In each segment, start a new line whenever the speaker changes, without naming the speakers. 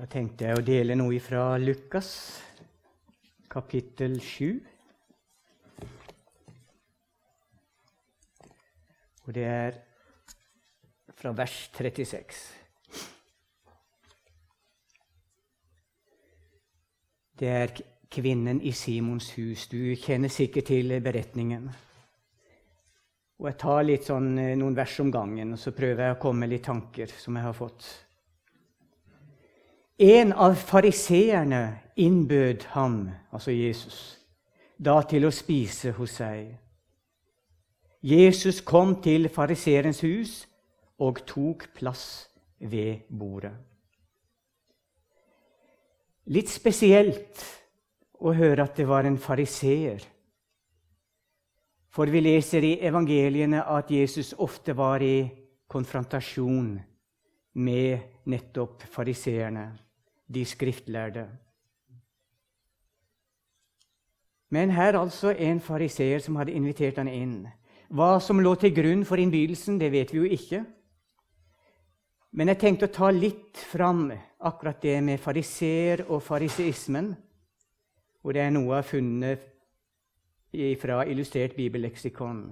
Da tenkte jeg å dele noe fra Lukas, kapittel 7. Og det er fra vers 36. Det er kvinnen i Simons hus. Du kjenner sikkert til beretningen. Og Jeg tar litt sånn, eh, noen vers om gangen, og så prøver jeg å komme med litt tanker som jeg har fått. En av fariseerne innbød ham, altså Jesus, da til å spise hos seg. Jesus kom til fariseerens hus og tok plass ved bordet. Litt spesielt å høre at det var en fariseer. For vi leser i evangeliene at Jesus ofte var i konfrontasjon med nettopp fariseerne de skriftlærde. Men her altså en fariseer som hadde invitert han inn. Hva som lå til grunn for innbydelsen, det vet vi jo ikke. Men jeg tenkte å ta litt fram akkurat det med fariseer og fariseismen. Og det er noe jeg har funnet fra Illustrert bibelleksikon.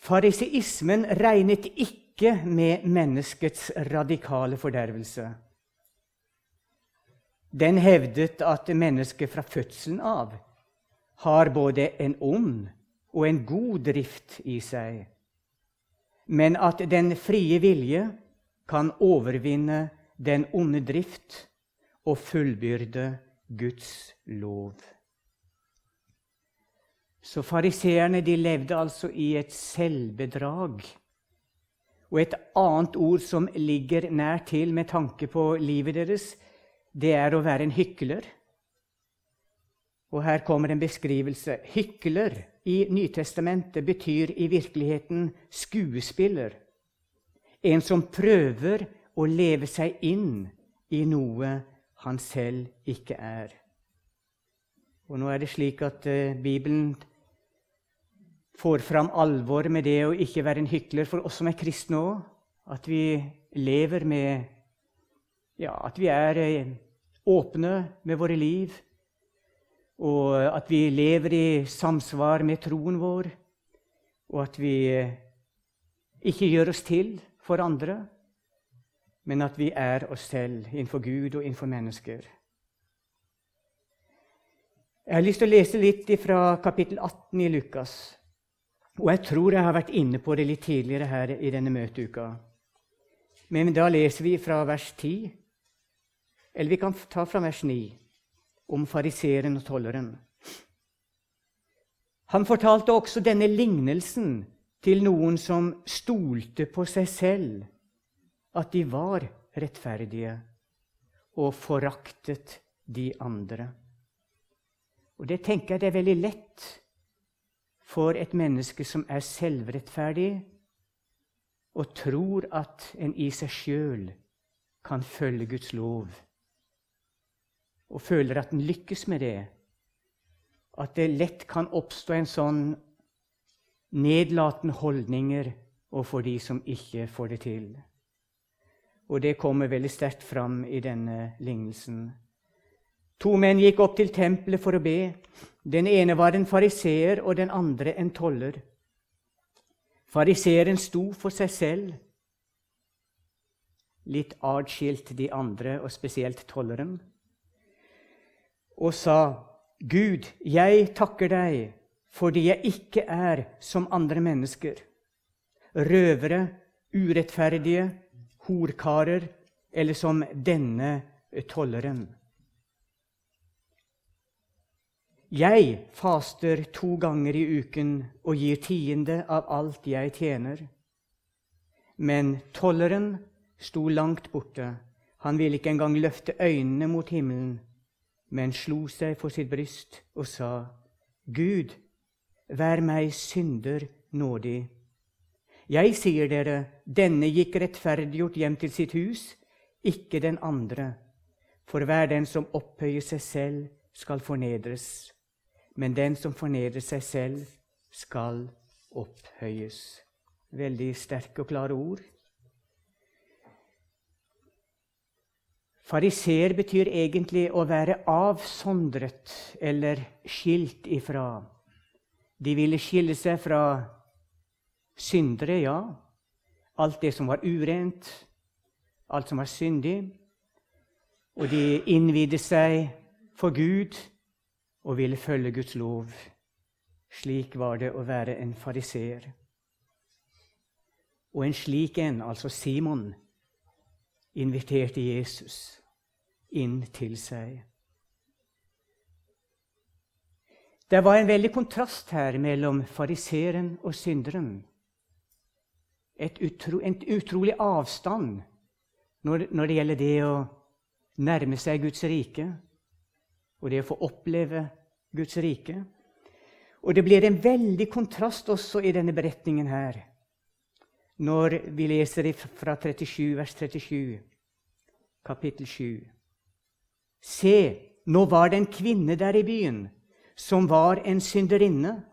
Fariseismen regnet ikke med menneskets radikale fordervelse. Den hevdet at mennesket fra fødselen av har både en ond og en god drift i seg, men at den frie vilje kan overvinne den onde drift og fullbyrde Guds lov. Så fariseerne levde altså i et selvbedrag. Og et annet ord som ligger nær til med tanke på livet deres, det er å være en hykler. Og her kommer en beskrivelse. Hykler i Nytestamentet betyr i virkeligheten skuespiller. En som prøver å leve seg inn i noe han selv ikke er. Og nå er det slik at uh, Bibelen får fram alvor med det å ikke være en hykler for oss som er kristne òg. At vi lever med Ja, at vi er uh, åpne med våre liv, og at vi lever i samsvar med troen vår, og at vi ikke gjør oss til for andre, men at vi er oss selv innenfor Gud og innenfor mennesker. Jeg har lyst til å lese litt fra kapittel 18 i Lukas. Og jeg tror jeg har vært inne på det litt tidligere her i denne møteuka. Men da leser vi fra vers 10 eller vi kan ta fra vers 9 om fariseeren og tolleren. Han fortalte også denne lignelsen til noen som stolte på seg selv, at de var rettferdige, og foraktet de andre. Og Det tenker jeg det er veldig lett for et menneske som er selvrettferdig, og tror at en i seg sjøl kan følge Guds lov og føler at en lykkes med det, at det lett kan oppstå en sånn nedlatende holdninger overfor de som ikke får det til. Og det kommer veldig sterkt fram i denne lignelsen. To menn gikk opp til tempelet for å be. Den ene var en fariseer, og den andre en toller. Fariseeren sto for seg selv, litt atskilt de andre, og spesielt tolleren og sa, 'Gud, jeg takker deg fordi jeg ikke er som andre mennesker', røvere, urettferdige, horkarer eller som denne tolleren. Jeg faster to ganger i uken og gir tiende av alt jeg tjener. Men tolleren sto langt borte. Han ville ikke engang løfte øynene mot himmelen men slo seg for sitt bryst og sa, Gud, vær meg synder nådig. Jeg sier dere, denne gikk rettferdiggjort hjem til sitt hus, ikke den andre. For hver den som opphøyer seg selv, skal fornedres. Men den som fornedrer seg selv, skal opphøyes. Veldig sterke og klare ord. Fariseer betyr egentlig å være avsondret eller skilt ifra. De ville skille seg fra syndere, ja. Alt det som var urent, alt som var syndig. Og de innvide seg for Gud og ville følge Guds lov. Slik var det å være en fariseer. Og en slik en, altså Simon, inviterte Jesus inn til seg. Det var en veldig kontrast her mellom fariseeren og synderen. Et utro, en utrolig avstand når, når, det gjelder det å nærme seg Guds rike og det å få oppleve Guds rike. Og det blir en veldig kontrast også i denne beretningen her når vi leser fra 37, vers 37, kapittel 7. Se, nå var det en kvinne der i byen som var en synderinne.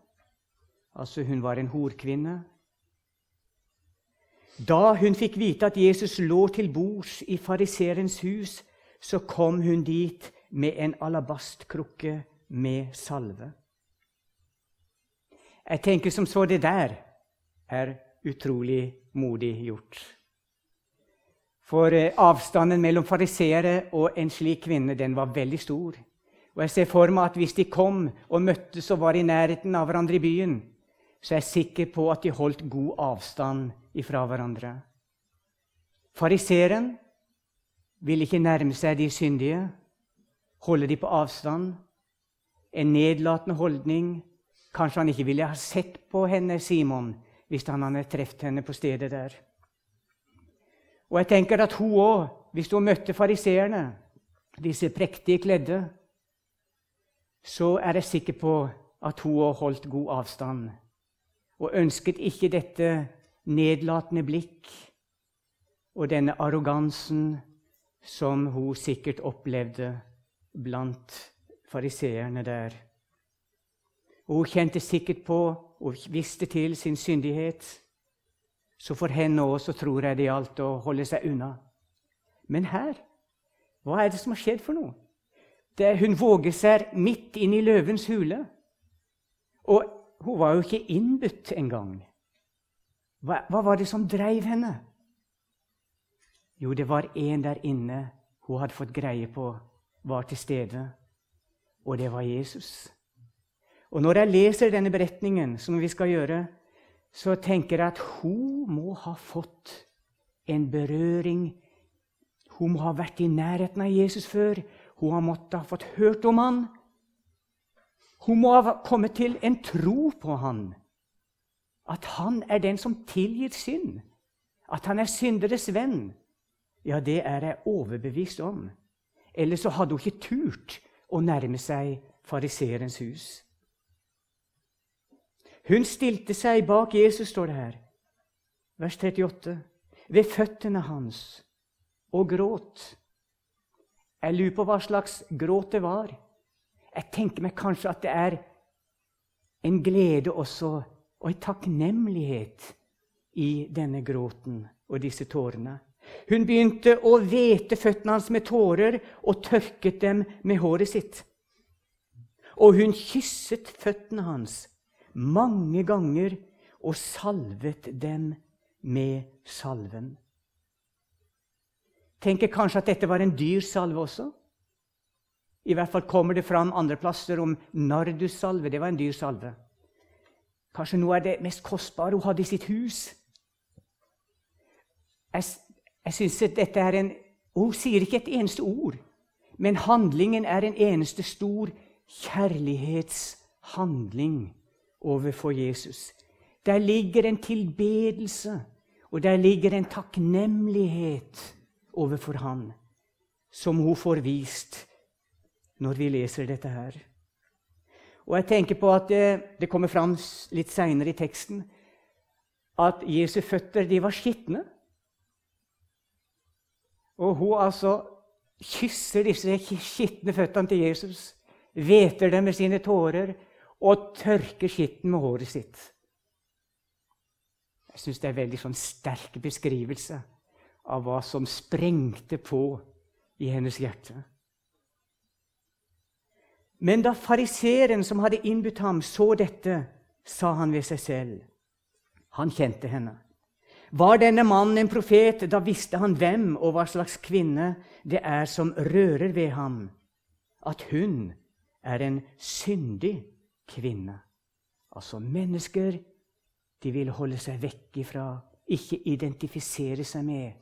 Altså, hun var en horkvinne. Da hun fikk vite at Jesus lå til bords i fariserens hus, så kom hun dit med en alabastkrukke med salve. Jeg tenker som så det der er utrolig modig gjort. For eh, avstanden mellom fariseere og en slik kvinne den var veldig stor. Og jeg ser for meg at Hvis de kom og møttes og var i nærheten av hverandre i byen, så er jeg sikker på at de holdt god avstand ifra hverandre. Fariseeren ville ikke nærme seg de syndige, holde de på avstand. En nedlatende holdning. Kanskje han ikke ville ha sett på henne, Simon, hvis han hadde truffet henne på stedet der. Og jeg tenker at hun òg, hvis hun møtte fariseerne, disse prektige kledde, så er jeg sikker på at hun òg holdt god avstand og ønsket ikke dette nedlatende blikk og denne arrogansen som hun sikkert opplevde blant fariseerne der. Og hun kjente sikkert på og visste til sin syndighet. Så for henne òg tror jeg det gjaldt å holde seg unna. Men her hva er det som har skjedd for noe? Det, hun våger seg midt inn i løvens hule. Og hun var jo ikke innbudt engang. Hva, hva var det som dreiv henne? Jo, det var en der inne hun hadde fått greie på var til stede, og det var Jesus. Og når jeg leser denne beretningen, som vi skal gjøre, så tenker jeg at hun må ha fått en berøring. Hun må ha vært i nærheten av Jesus før. Hun har måttet ha fått hørt om han. Hun må ha kommet til en tro på han. At han er den som tilgir synd. At han er synderes venn. Ja, det er jeg overbevist om. Ellers så hadde hun ikke turt å nærme seg fariserens hus. Hun stilte seg bak Jesus, står det her, vers 38, ved føttene hans og gråt. Jeg lurer på hva slags gråt det var. Jeg tenker meg kanskje at det er en glede også, og en takknemlighet i denne gråten og disse tårene. Hun begynte å hvete føttene hans med tårer og tørket dem med håret sitt. Og hun kysset føttene hans mange ganger og salvet dem med salven. Tenker kanskje at dette var en dyr salve også. I hvert fall kommer det fram andre plasser om nardussalve. Det var en dyr salve. Kanskje noe av det mest kostbare hun hadde i sitt hus. Jeg jeg synes at dette er en, Hun sier ikke et eneste ord, men handlingen er en eneste stor kjærlighetshandling overfor Jesus. Der ligger en tilbedelse, og der ligger en takknemlighet overfor Han, som hun får vist når vi leser dette her. Og jeg tenker på at det, det kommer fram litt seinere i teksten at Jesu føtter de var skitne. Og hun altså kysser disse skitne føttene til Jesus, hveter dem med sine tårer og tørker skitten med håret sitt. Jeg syns det er en veldig sånn sterk beskrivelse av hva som sprengte på i hennes hjerte. Men da fariseeren som hadde innbudt ham, så dette, sa han ved seg selv. Han kjente henne. Var denne mannen en profet, da visste han hvem og hva slags kvinne det er som rører ved ham, at hun er en syndig kvinne. Altså mennesker de vil holde seg vekk ifra, ikke identifisere seg med,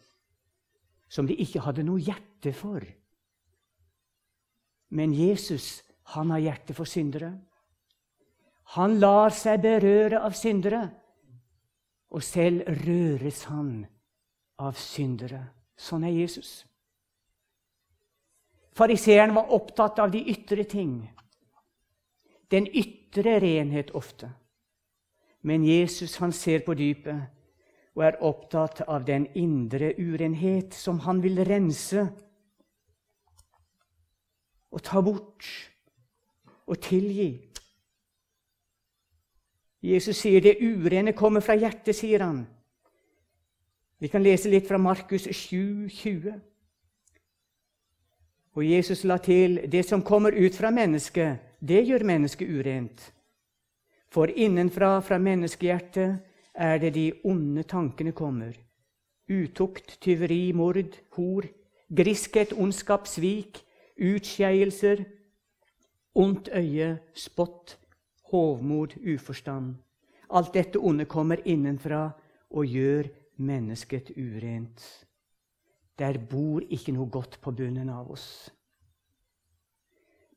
som de ikke hadde noe hjerte for. Men Jesus, han har hjerte for syndere. Han lar seg berøre av syndere, og selv røres han av syndere. Sånn er Jesus. Fariseeren var opptatt av de ytre ting, den ytre renhet ofte. Men Jesus han ser på dypet og er opptatt av den indre urenhet som han vil rense og ta bort og tilgi. Jesus sier det urene kommer fra hjertet, sier han. Vi kan lese litt fra Markus 7, 20. Og Jesus la til det som kommer ut fra mennesket, det gjør mennesket urent. For innenfra, fra menneskehjertet, er det de onde tankene kommer. Utukt, tyveri, mord, hor, griskhet, ondskap, svik, utskeielser, ondt øye, spott, hovmod, uforstand. Alt dette onde kommer innenfra og gjør mennesket urent. Der bor ikke noe godt på bunnen av oss.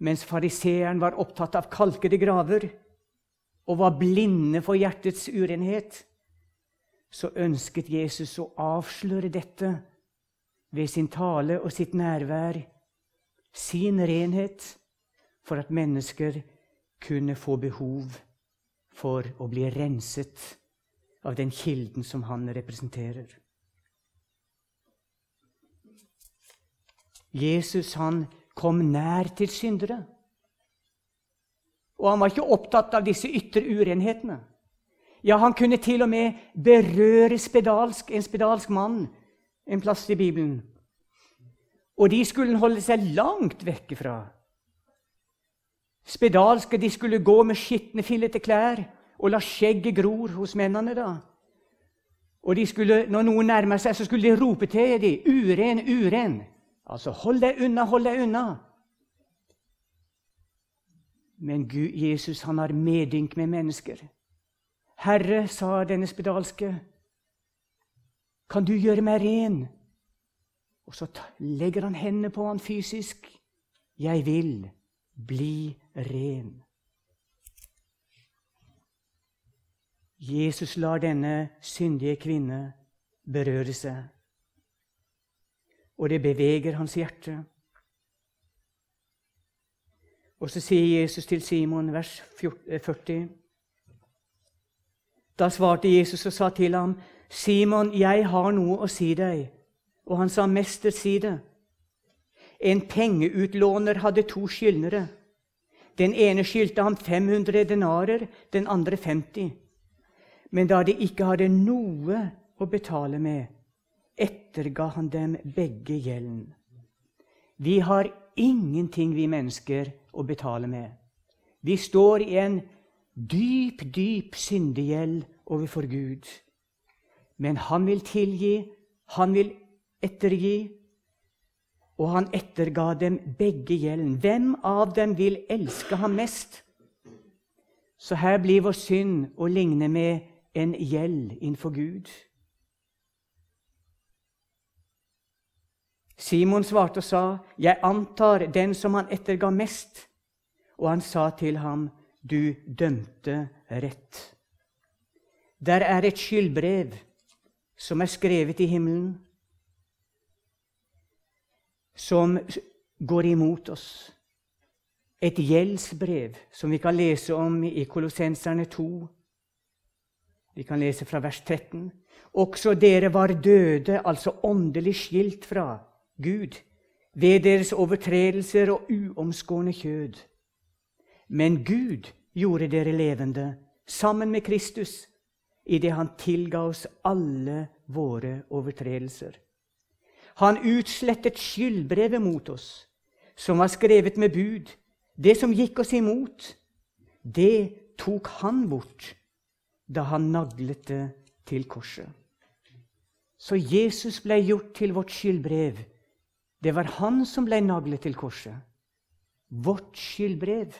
Mens fariseeren var opptatt av kalkede graver, og var blinde for hjertets urenhet, så ønsket Jesus å avsløre dette ved sin tale og sitt nærvær, sin renhet, for at mennesker kunne få behov for å bli renset av den kilden som han representerer. Jesus han kom nær til syndere. Og han var ikke opptatt av disse ytre urenhetene. Ja, han kunne til og med berøre spedalsk, en spedalsk mann en plass i Bibelen. Og de skulle han holde seg langt vekk fra. Spedalske de skulle gå med skitne, fillete klær og la skjegget gror hos mennene. da. Og skulle, når noen nærmer seg, så skulle de rope til dem 'uren, uren'. Altså 'hold deg unna, hold deg unna'. Men Gud, Jesus han har medynk med mennesker. 'Herre', sa denne spedalske, 'kan du gjøre meg ren?' Og så legger han hendene på han fysisk. 'Jeg vil bli ren'. Jesus lar denne syndige kvinne berøre seg, og det beveger hans hjerte. Og så sier Jesus til Simon, vers 40 eh, Da svarte Jesus og sa til ham, 'Simon, jeg har noe å si deg.' Og han sa, 'Mester, si det.' En pengeutlåner hadde to skyldnere. Den ene skyldte ham 500 denarer, den andre 50. Men da de ikke hadde noe å betale med, etterga han dem begge gjelden. Vi har ingenting, vi mennesker, å betale med. Vi står i en dyp, dyp syndegjeld overfor Gud. Men han vil tilgi, han vil ettergi, og han etterga dem begge gjelden. Hvem av dem vil elske ham mest? Så her blir vår synd å ligne med en gjeld innenfor Gud. Simon svarte og sa, 'Jeg antar den som han etterga mest.' Og han sa til ham, 'Du dømte rett.' Der er et skyldbrev som er skrevet i himmelen, som går imot oss. Et gjeldsbrev som vi kan lese om i Kolossenserne 2. Vi kan lese fra vers 13. Også dere var døde, altså åndelig skilt fra Gud ved deres overtredelser og uomskårne kjød. Men Gud gjorde dere levende sammen med Kristus idet han tilga oss alle våre overtredelser. Han utslettet skyldbrevet mot oss, som var skrevet med bud. Det som gikk oss imot, det tok han bort da han naglet det til korset. Så Jesus ble gjort til vårt skyldbrev. Det var han som ble naglet til korset. Vårt skyldbrev.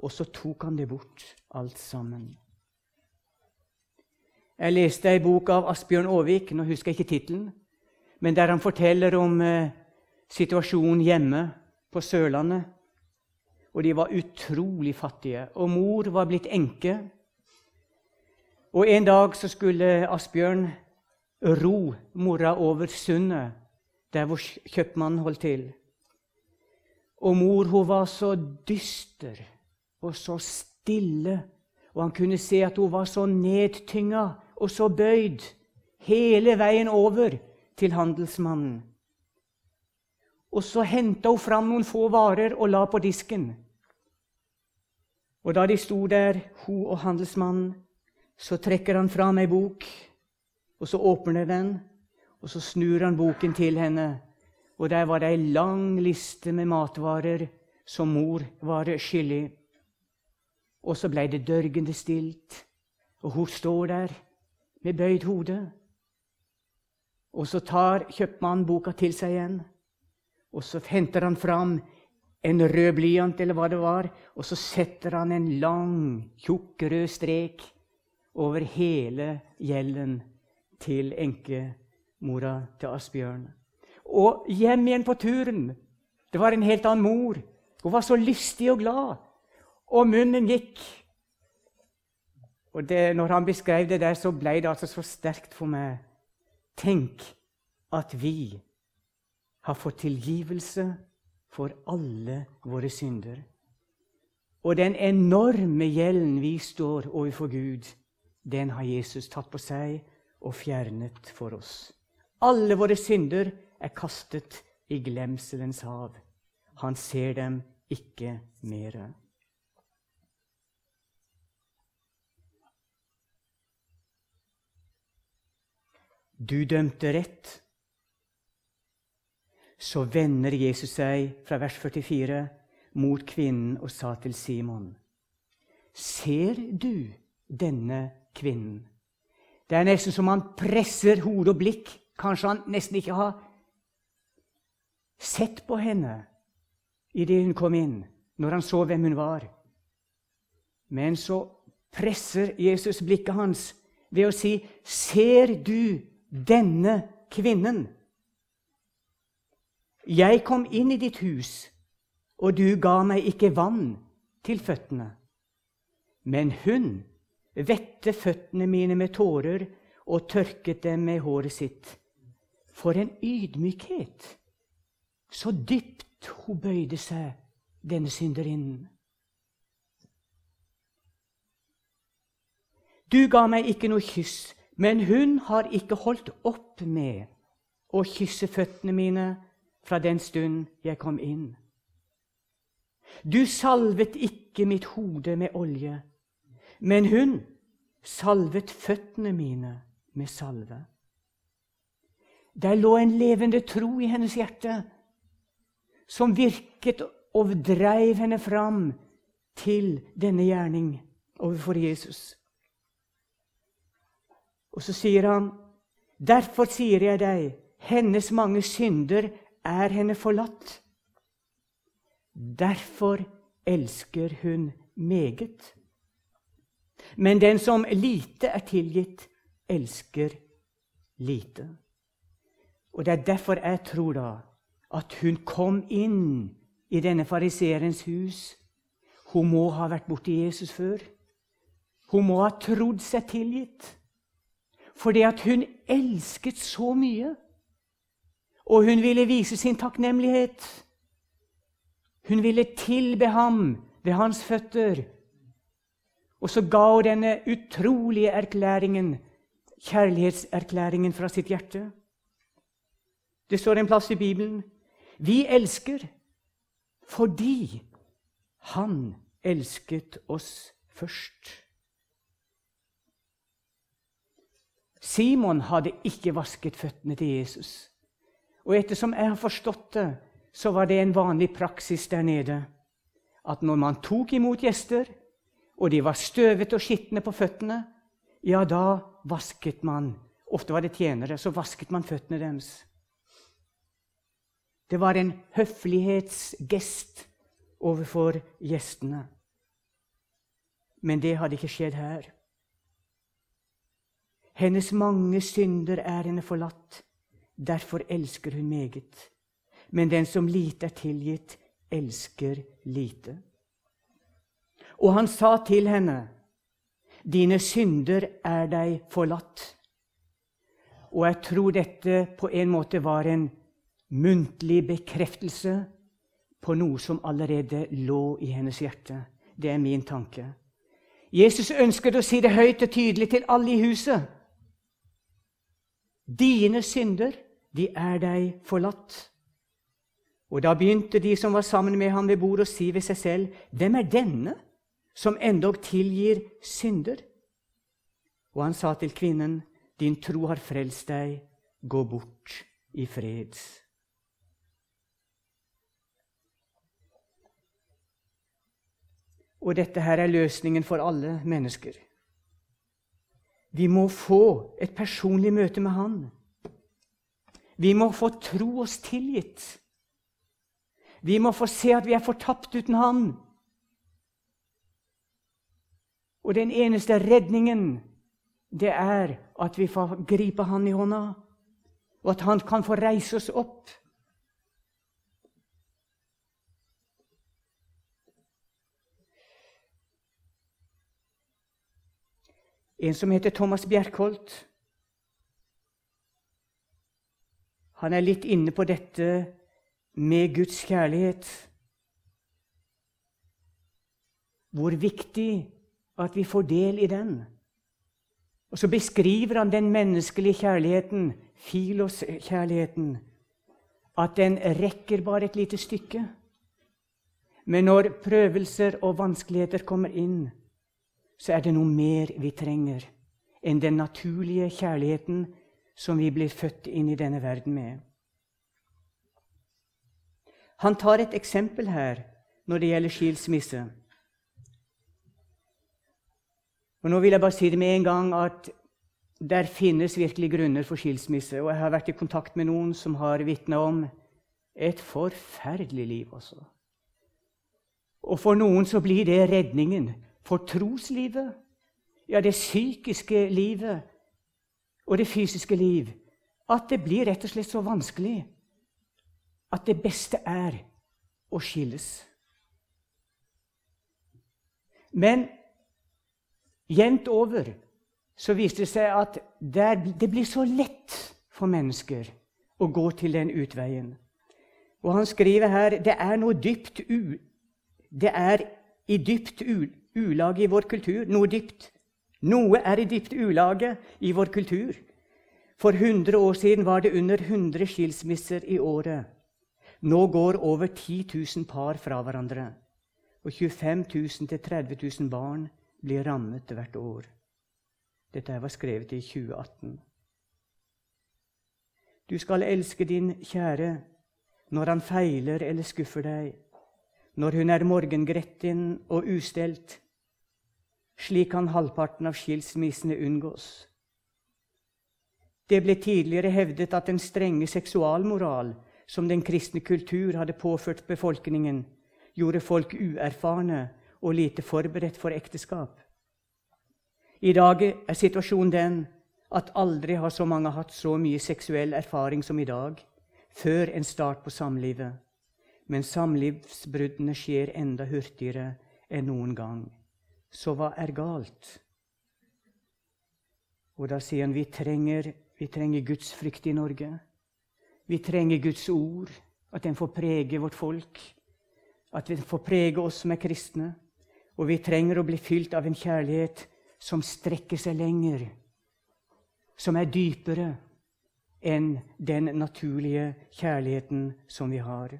Og så tok han det bort, alt sammen. Jeg leste ei bok av Asbjørn Aavik, nå husker jeg ikke tittelen, men der han forteller om eh, situasjonen hjemme på Sørlandet. Og de var utrolig fattige, og mor var blitt enke. Og En dag så skulle Asbjørn ro mora over sundet, der hvor kjøpmannen holdt til. Og mor hun var så dyster og så stille, og han kunne se at hun var så nedtynga og så bøyd hele veien over til handelsmannen. Og så henta hun fram noen få varer og la på disken. Og da de sto der, hun og handelsmannen, så trekker han fram ei bok, og så åpner den, og så snur han boken til henne. Og der var det ei lang liste med matvarer som mor var skyldig. Og så blei det dørgende stilt, og hun står der med bøyd hode. Og så tar kjøpmannen boka til seg igjen, og så henter han fram en rød blyant, eller hva det var, og så setter han en lang, tjukk, rød strek over hele gjelden til enkemora til Asbjørn. Og hjem igjen på turen. Det var en helt annen mor. Hun var så lystig og glad. Og munnen gikk. Og det, når han beskrev det der, så ble det altså så sterkt for meg. Tenk at vi har fått tilgivelse for alle våre synder. Og den enorme gjelden vi står overfor Gud, den har Jesus tatt på seg og fjernet for oss. Alle våre synder er kastet i glemselens hav. Han ser dem ikke mere. Du dømte rett. Så vender Jesus seg fra vers 44 mot kvinnen og sa til Simon.: Ser du denne kvinnen? Det er nesten som han presser hode og blikk. Kanskje han nesten ikke har sett på henne idet hun kom inn, når han så hvem hun var. Men så presser Jesus blikket hans ved å si, 'Ser du denne kvinnen. Jeg kom inn i ditt hus, og du ga meg ikke vann til føttene. Men hun vette føttene mine med tårer og tørket dem med håret sitt. For en ydmykhet! Så dypt hun bøyde seg, denne synderinnen. Du ga meg ikke noe kyss, men hun har ikke holdt opp med å kysse føttene mine fra den stund jeg kom inn. Du salvet ikke mitt hode med olje, men hun salvet føttene mine med salve. Der lå en levende tro i hennes hjerte, som virket og dreiv henne fram til denne gjerning overfor Jesus. Og så sier han, 'Derfor sier jeg deg, hennes mange synder er henne forlatt.' Derfor elsker hun meget. Men den som lite er tilgitt, elsker lite. Og Det er derfor jeg tror da at hun kom inn i denne fariseerens hus. Hun må ha vært borti Jesus før. Hun må ha trodd seg tilgitt fordi at hun elsket så mye. Og hun ville vise sin takknemlighet. Hun ville tilbe ham ved hans føtter. Og så ga hun denne utrolige erklæringen, kjærlighetserklæringen fra sitt hjerte. Det står en plass i Bibelen. Vi elsker fordi Han elsket oss først. Simon hadde ikke vasket føttene til Jesus. Og ettersom jeg har forstått det, så var det en vanlig praksis der nede at når man tok imot gjester, og de var støvete og skitne på føttene, ja, da vasket man Ofte var det tjenere, så vasket man føttene deres. Det var en høflighetsgest overfor gjestene. Men det hadde ikke skjedd her. Hennes mange synder er henne forlatt. Derfor elsker hun meget. Men den som lite er tilgitt, elsker lite. Og han sa til henne, Dine synder er deg forlatt. Og jeg tror dette på en måte var en muntlig bekreftelse på noe som allerede lå i hennes hjerte. Det er min tanke. Jesus ønsket å si det høyt og tydelig til alle i huset. Dine synder, de er deg forlatt. Og da begynte de som var sammen med ham ved bordet, å si ved seg selv, hvem er denne som endog tilgir synder? Og han sa til kvinnen, din tro har frelst deg, gå bort i fred. Og dette her er løsningen for alle mennesker. Vi må få et personlig møte med Han. Vi må få tro oss tilgitt. Vi må få se at vi er fortapt uten Han. Og den eneste redningen, det er at vi får gripe Han i hånda, og at Han kan få reise oss opp. En som heter Thomas Bjerkholt, han er litt inne på dette med Guds kjærlighet. Hvor viktig at vi får del i den. Og så beskriver han den menneskelige kjærligheten, filos-kjærligheten, at den rekker bare et lite stykke. Men når prøvelser og vanskeligheter kommer inn, så er det noe mer vi trenger enn den naturlige kjærligheten som vi blir født inn i denne verden med. Han tar et eksempel her når det gjelder skilsmisse. Og Nå vil jeg bare si det med en gang at der finnes virkelig grunner for skilsmisse. Og jeg har vært i kontakt med noen som har vitna om et forferdelig liv også. Og for noen så blir det redningen. For troslivet, ja, det psykiske livet og det fysiske liv, at det blir rett og slett så vanskelig at det beste er å skilles. Men jevnt over så viste det seg at det blir så lett for mennesker å gå til den utveien. Og han skriver her det er noe dypt u, det er i dypt u, ulage i vår kultur. Noe dypt. Noe er i dypt ulage i vår kultur. For 100 år siden var det under 100 skilsmisser i året. Nå går over 10 000 par fra hverandre, og 25 000-30 000 barn blir rammet hvert år. Dette var skrevet i 2018. Du skal elske din kjære når han feiler eller skuffer deg, når hun er morgengretten og ustelt. Slik kan halvparten av skilsmissene unngås. Det ble tidligere hevdet at den strenge seksualmoral som den kristne kultur hadde påført befolkningen, gjorde folk uerfarne og lite forberedt for ekteskap. I dag er situasjonen den at aldri har så mange hatt så mye seksuell erfaring som i dag, før en start på samlivet. Men samlivsbruddene skjer enda hurtigere enn noen gang. Så hva er galt? Og da sier han vi trenger, vi trenger Guds frykt i Norge. Vi trenger Guds ord, at den får prege vårt folk, at den får prege oss som er kristne. Og vi trenger å bli fylt av en kjærlighet som strekker seg lenger, som er dypere enn den naturlige kjærligheten som vi har.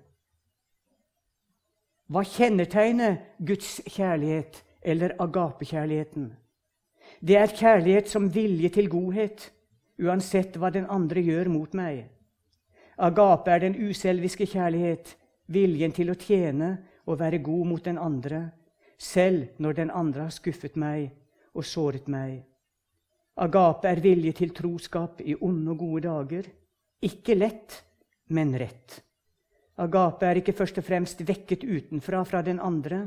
Hva kjennetegner Guds kjærlighet eller agapekjærligheten? Det er kjærlighet som vilje til godhet, uansett hva den andre gjør mot meg. Agape er den uselviske kjærlighet, viljen til å tjene og være god mot den andre, selv når den andre har skuffet meg og såret meg. Agape er vilje til troskap i onde og gode dager. Ikke lett, men rett. Agape er ikke først og fremst vekket utenfra fra den andre.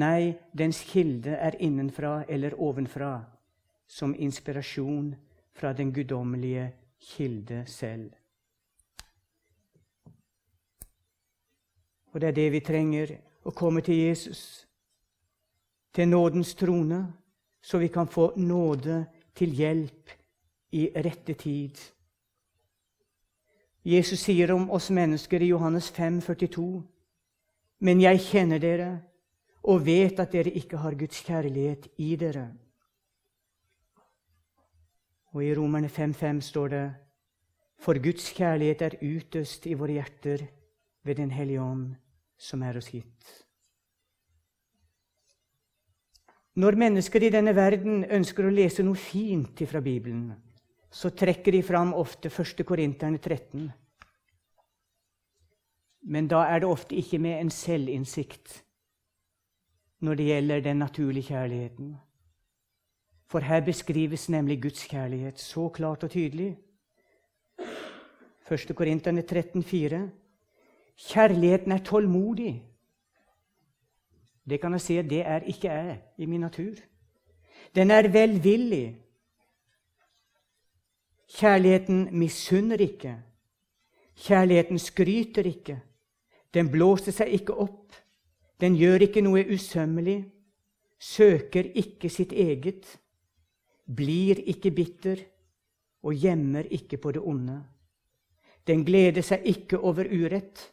Nei, dens kilde er innenfra eller ovenfra, som inspirasjon fra den guddommelige kilde selv. Og det er det vi trenger å komme til Jesus, til nådens trone, så vi kan få nåde til hjelp i rette tid. Jesus sier om oss mennesker i Johannes 5, 42, Men jeg kjenner dere og vet at dere ikke har Guds kjærlighet i dere. Og i Romerne 5,5 står det For Guds kjærlighet er utøst i våre hjerter ved Den hellige ånd, som er oss gitt. Når mennesker i denne verden ønsker å lese noe fint fra Bibelen, så trekker de fram ofte 1. Korinterne 13. Men da er det ofte ikke med en selvinnsikt når det gjelder den naturlige kjærligheten. For her beskrives nemlig Guds kjærlighet så klart og tydelig. 1. Korinterne 13,4.: Kjærligheten er tålmodig. Det kan jeg si at det er ikke jeg i min natur. Den er velvillig. Kjærligheten misunner ikke. Kjærligheten skryter ikke. Den blåser seg ikke opp. Den gjør ikke noe usømmelig, søker ikke sitt eget, blir ikke bitter og gjemmer ikke på det onde. Den gleder seg ikke over urett,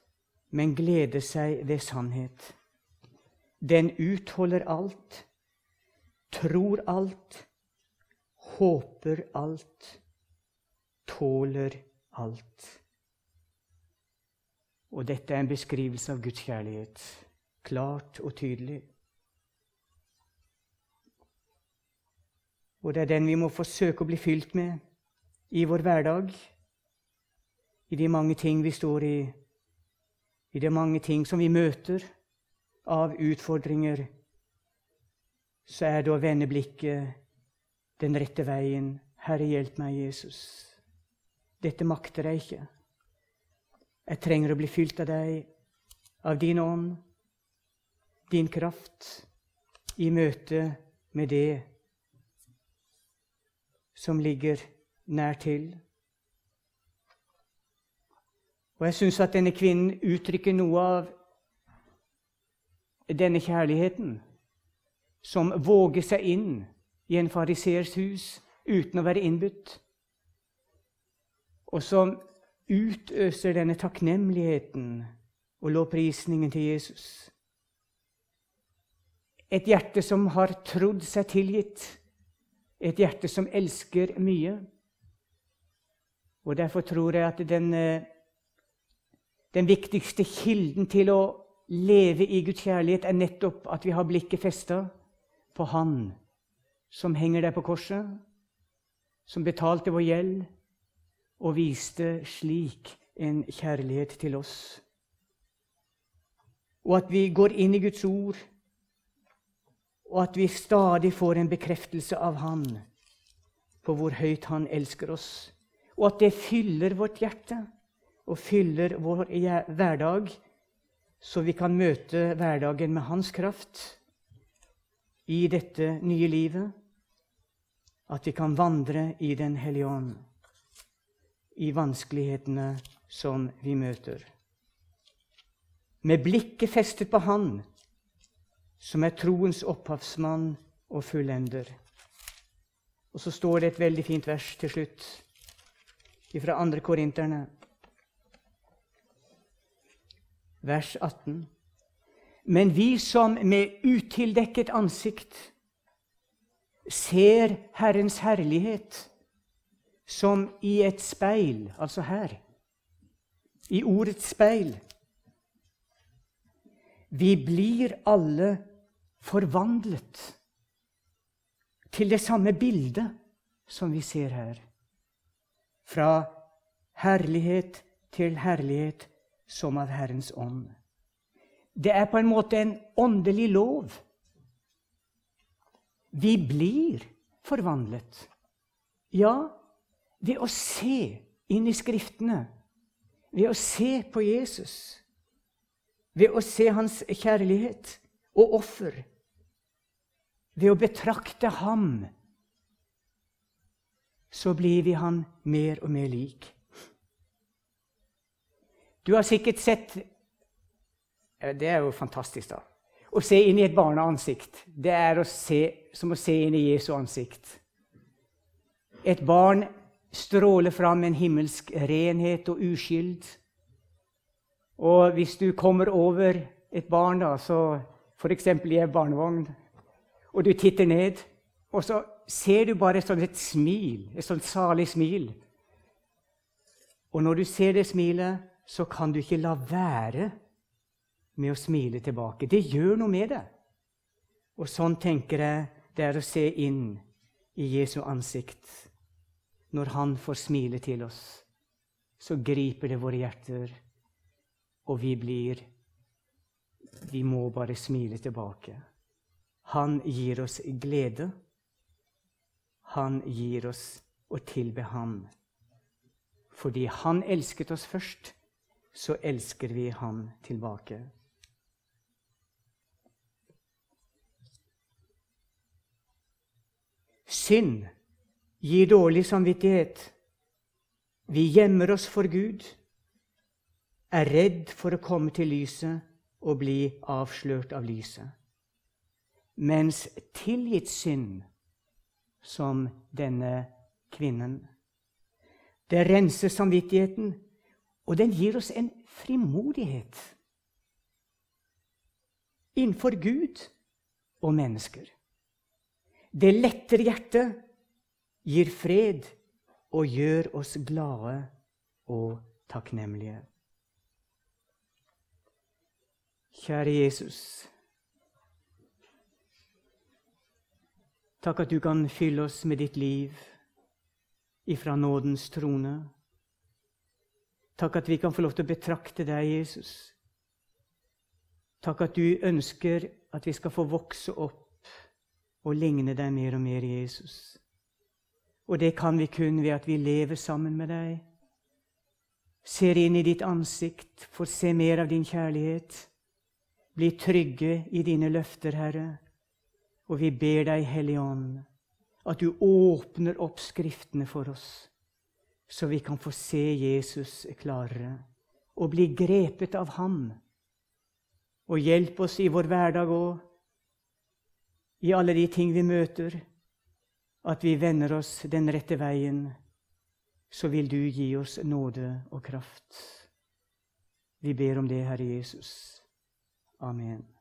men gleder seg ved sannhet. Den utholder alt, tror alt, håper alt, tåler alt. Og dette er en beskrivelse av Guds kjærlighet klart og tydelig. Og det er den vi må forsøke å bli fylt med i vår hverdag, i de mange ting vi står i, i de mange ting som vi møter av utfordringer. Så er det å vende blikket den rette veien. Herre, hjelp meg, Jesus. Dette makter jeg ikke. Jeg trenger å bli fylt av deg, av din ånd din kraft i møte med det som ligger nær til. Og jeg syns at denne kvinnen uttrykker noe av denne kjærligheten, som våger seg inn i en fariseers hus uten å være innbudt, og som utøser denne takknemligheten og lovprisningen til Jesus. Et hjerte som har trodd seg tilgitt. Et hjerte som elsker mye. Og Derfor tror jeg at den, eh, den viktigste kilden til å leve i Guds kjærlighet er nettopp at vi har blikket festa på Han som henger der på korset, som betalte vår gjeld og viste slik en kjærlighet til oss. Og at vi går inn i Guds ord og at vi stadig får en bekreftelse av Han på hvor høyt Han elsker oss, og at det fyller vårt hjerte og fyller vår hverdag, så vi kan møte hverdagen med Hans kraft i dette nye livet. At vi kan vandre i Den hellige ånd i vanskelighetene som vi møter. Med blikket festet på Han som er troens opphavsmann og fullender. Og så står det et veldig fint vers til slutt fra andre korinterne, vers 18. Men vi som med utildekket ansikt ser Herrens herlighet som i et speil, altså her, i ordets speil Vi blir alle forvandlet til det samme bildet som vi ser her. Fra herlighet til herlighet som av Herrens ånd. Det er på en måte en åndelig lov. Vi blir forvandlet. Ja, ved å se inn i Skriftene, ved å se på Jesus, ved å se hans kjærlighet og offer, ved å betrakte ham, så blir vi han mer og mer lik. Du har sikkert sett Det er jo fantastisk, da. Å se inn i et barneansikt det er å se, som å se inn i Jesu ansikt. Et barn stråler fram en himmelsk renhet og uskyld. Og hvis du kommer over et barn, da, så f.eks. i en barnevogn, og du titter ned, og så ser du bare et sånt et smil, et sånt salig smil. Og når du ser det smilet, så kan du ikke la være med å smile tilbake. Det gjør noe med det. Og sånn tenker jeg det er å se inn i Jesu ansikt. Når Han får smile til oss, så griper det våre hjerter, og vi blir Vi må bare smile tilbake. Han gir oss glede. Han gir oss å tilbe Ham. Fordi Han elsket oss først, så elsker vi Han tilbake. Synd gir dårlig samvittighet. Vi gjemmer oss for Gud, er redd for å komme til lyset og bli avslørt av lyset. Mens tilgitt synd, som denne kvinnen, det renser samvittigheten, og den gir oss en frimodighet innenfor Gud og mennesker. Det letter hjertet, gir fred og gjør oss glade og takknemlige. Kjære Jesus. Takk at du kan fylle oss med ditt liv ifra nådens trone. Takk at vi kan få lov til å betrakte deg, Jesus. Takk at du ønsker at vi skal få vokse opp og ligne deg mer og mer, Jesus. Og det kan vi kun ved at vi lever sammen med deg, ser inn i ditt ansikt, får se mer av din kjærlighet, blir trygge i dine løfter, Herre. Og vi ber deg, Hellige Ånd, at du åpner opp Skriftene for oss, så vi kan få se Jesus klarere og bli grepet av Ham. Og hjelp oss i vår hverdag òg i alle de ting vi møter, at vi vender oss den rette veien, så vil du gi oss nåde og kraft. Vi ber om det, Herre Jesus. Amen.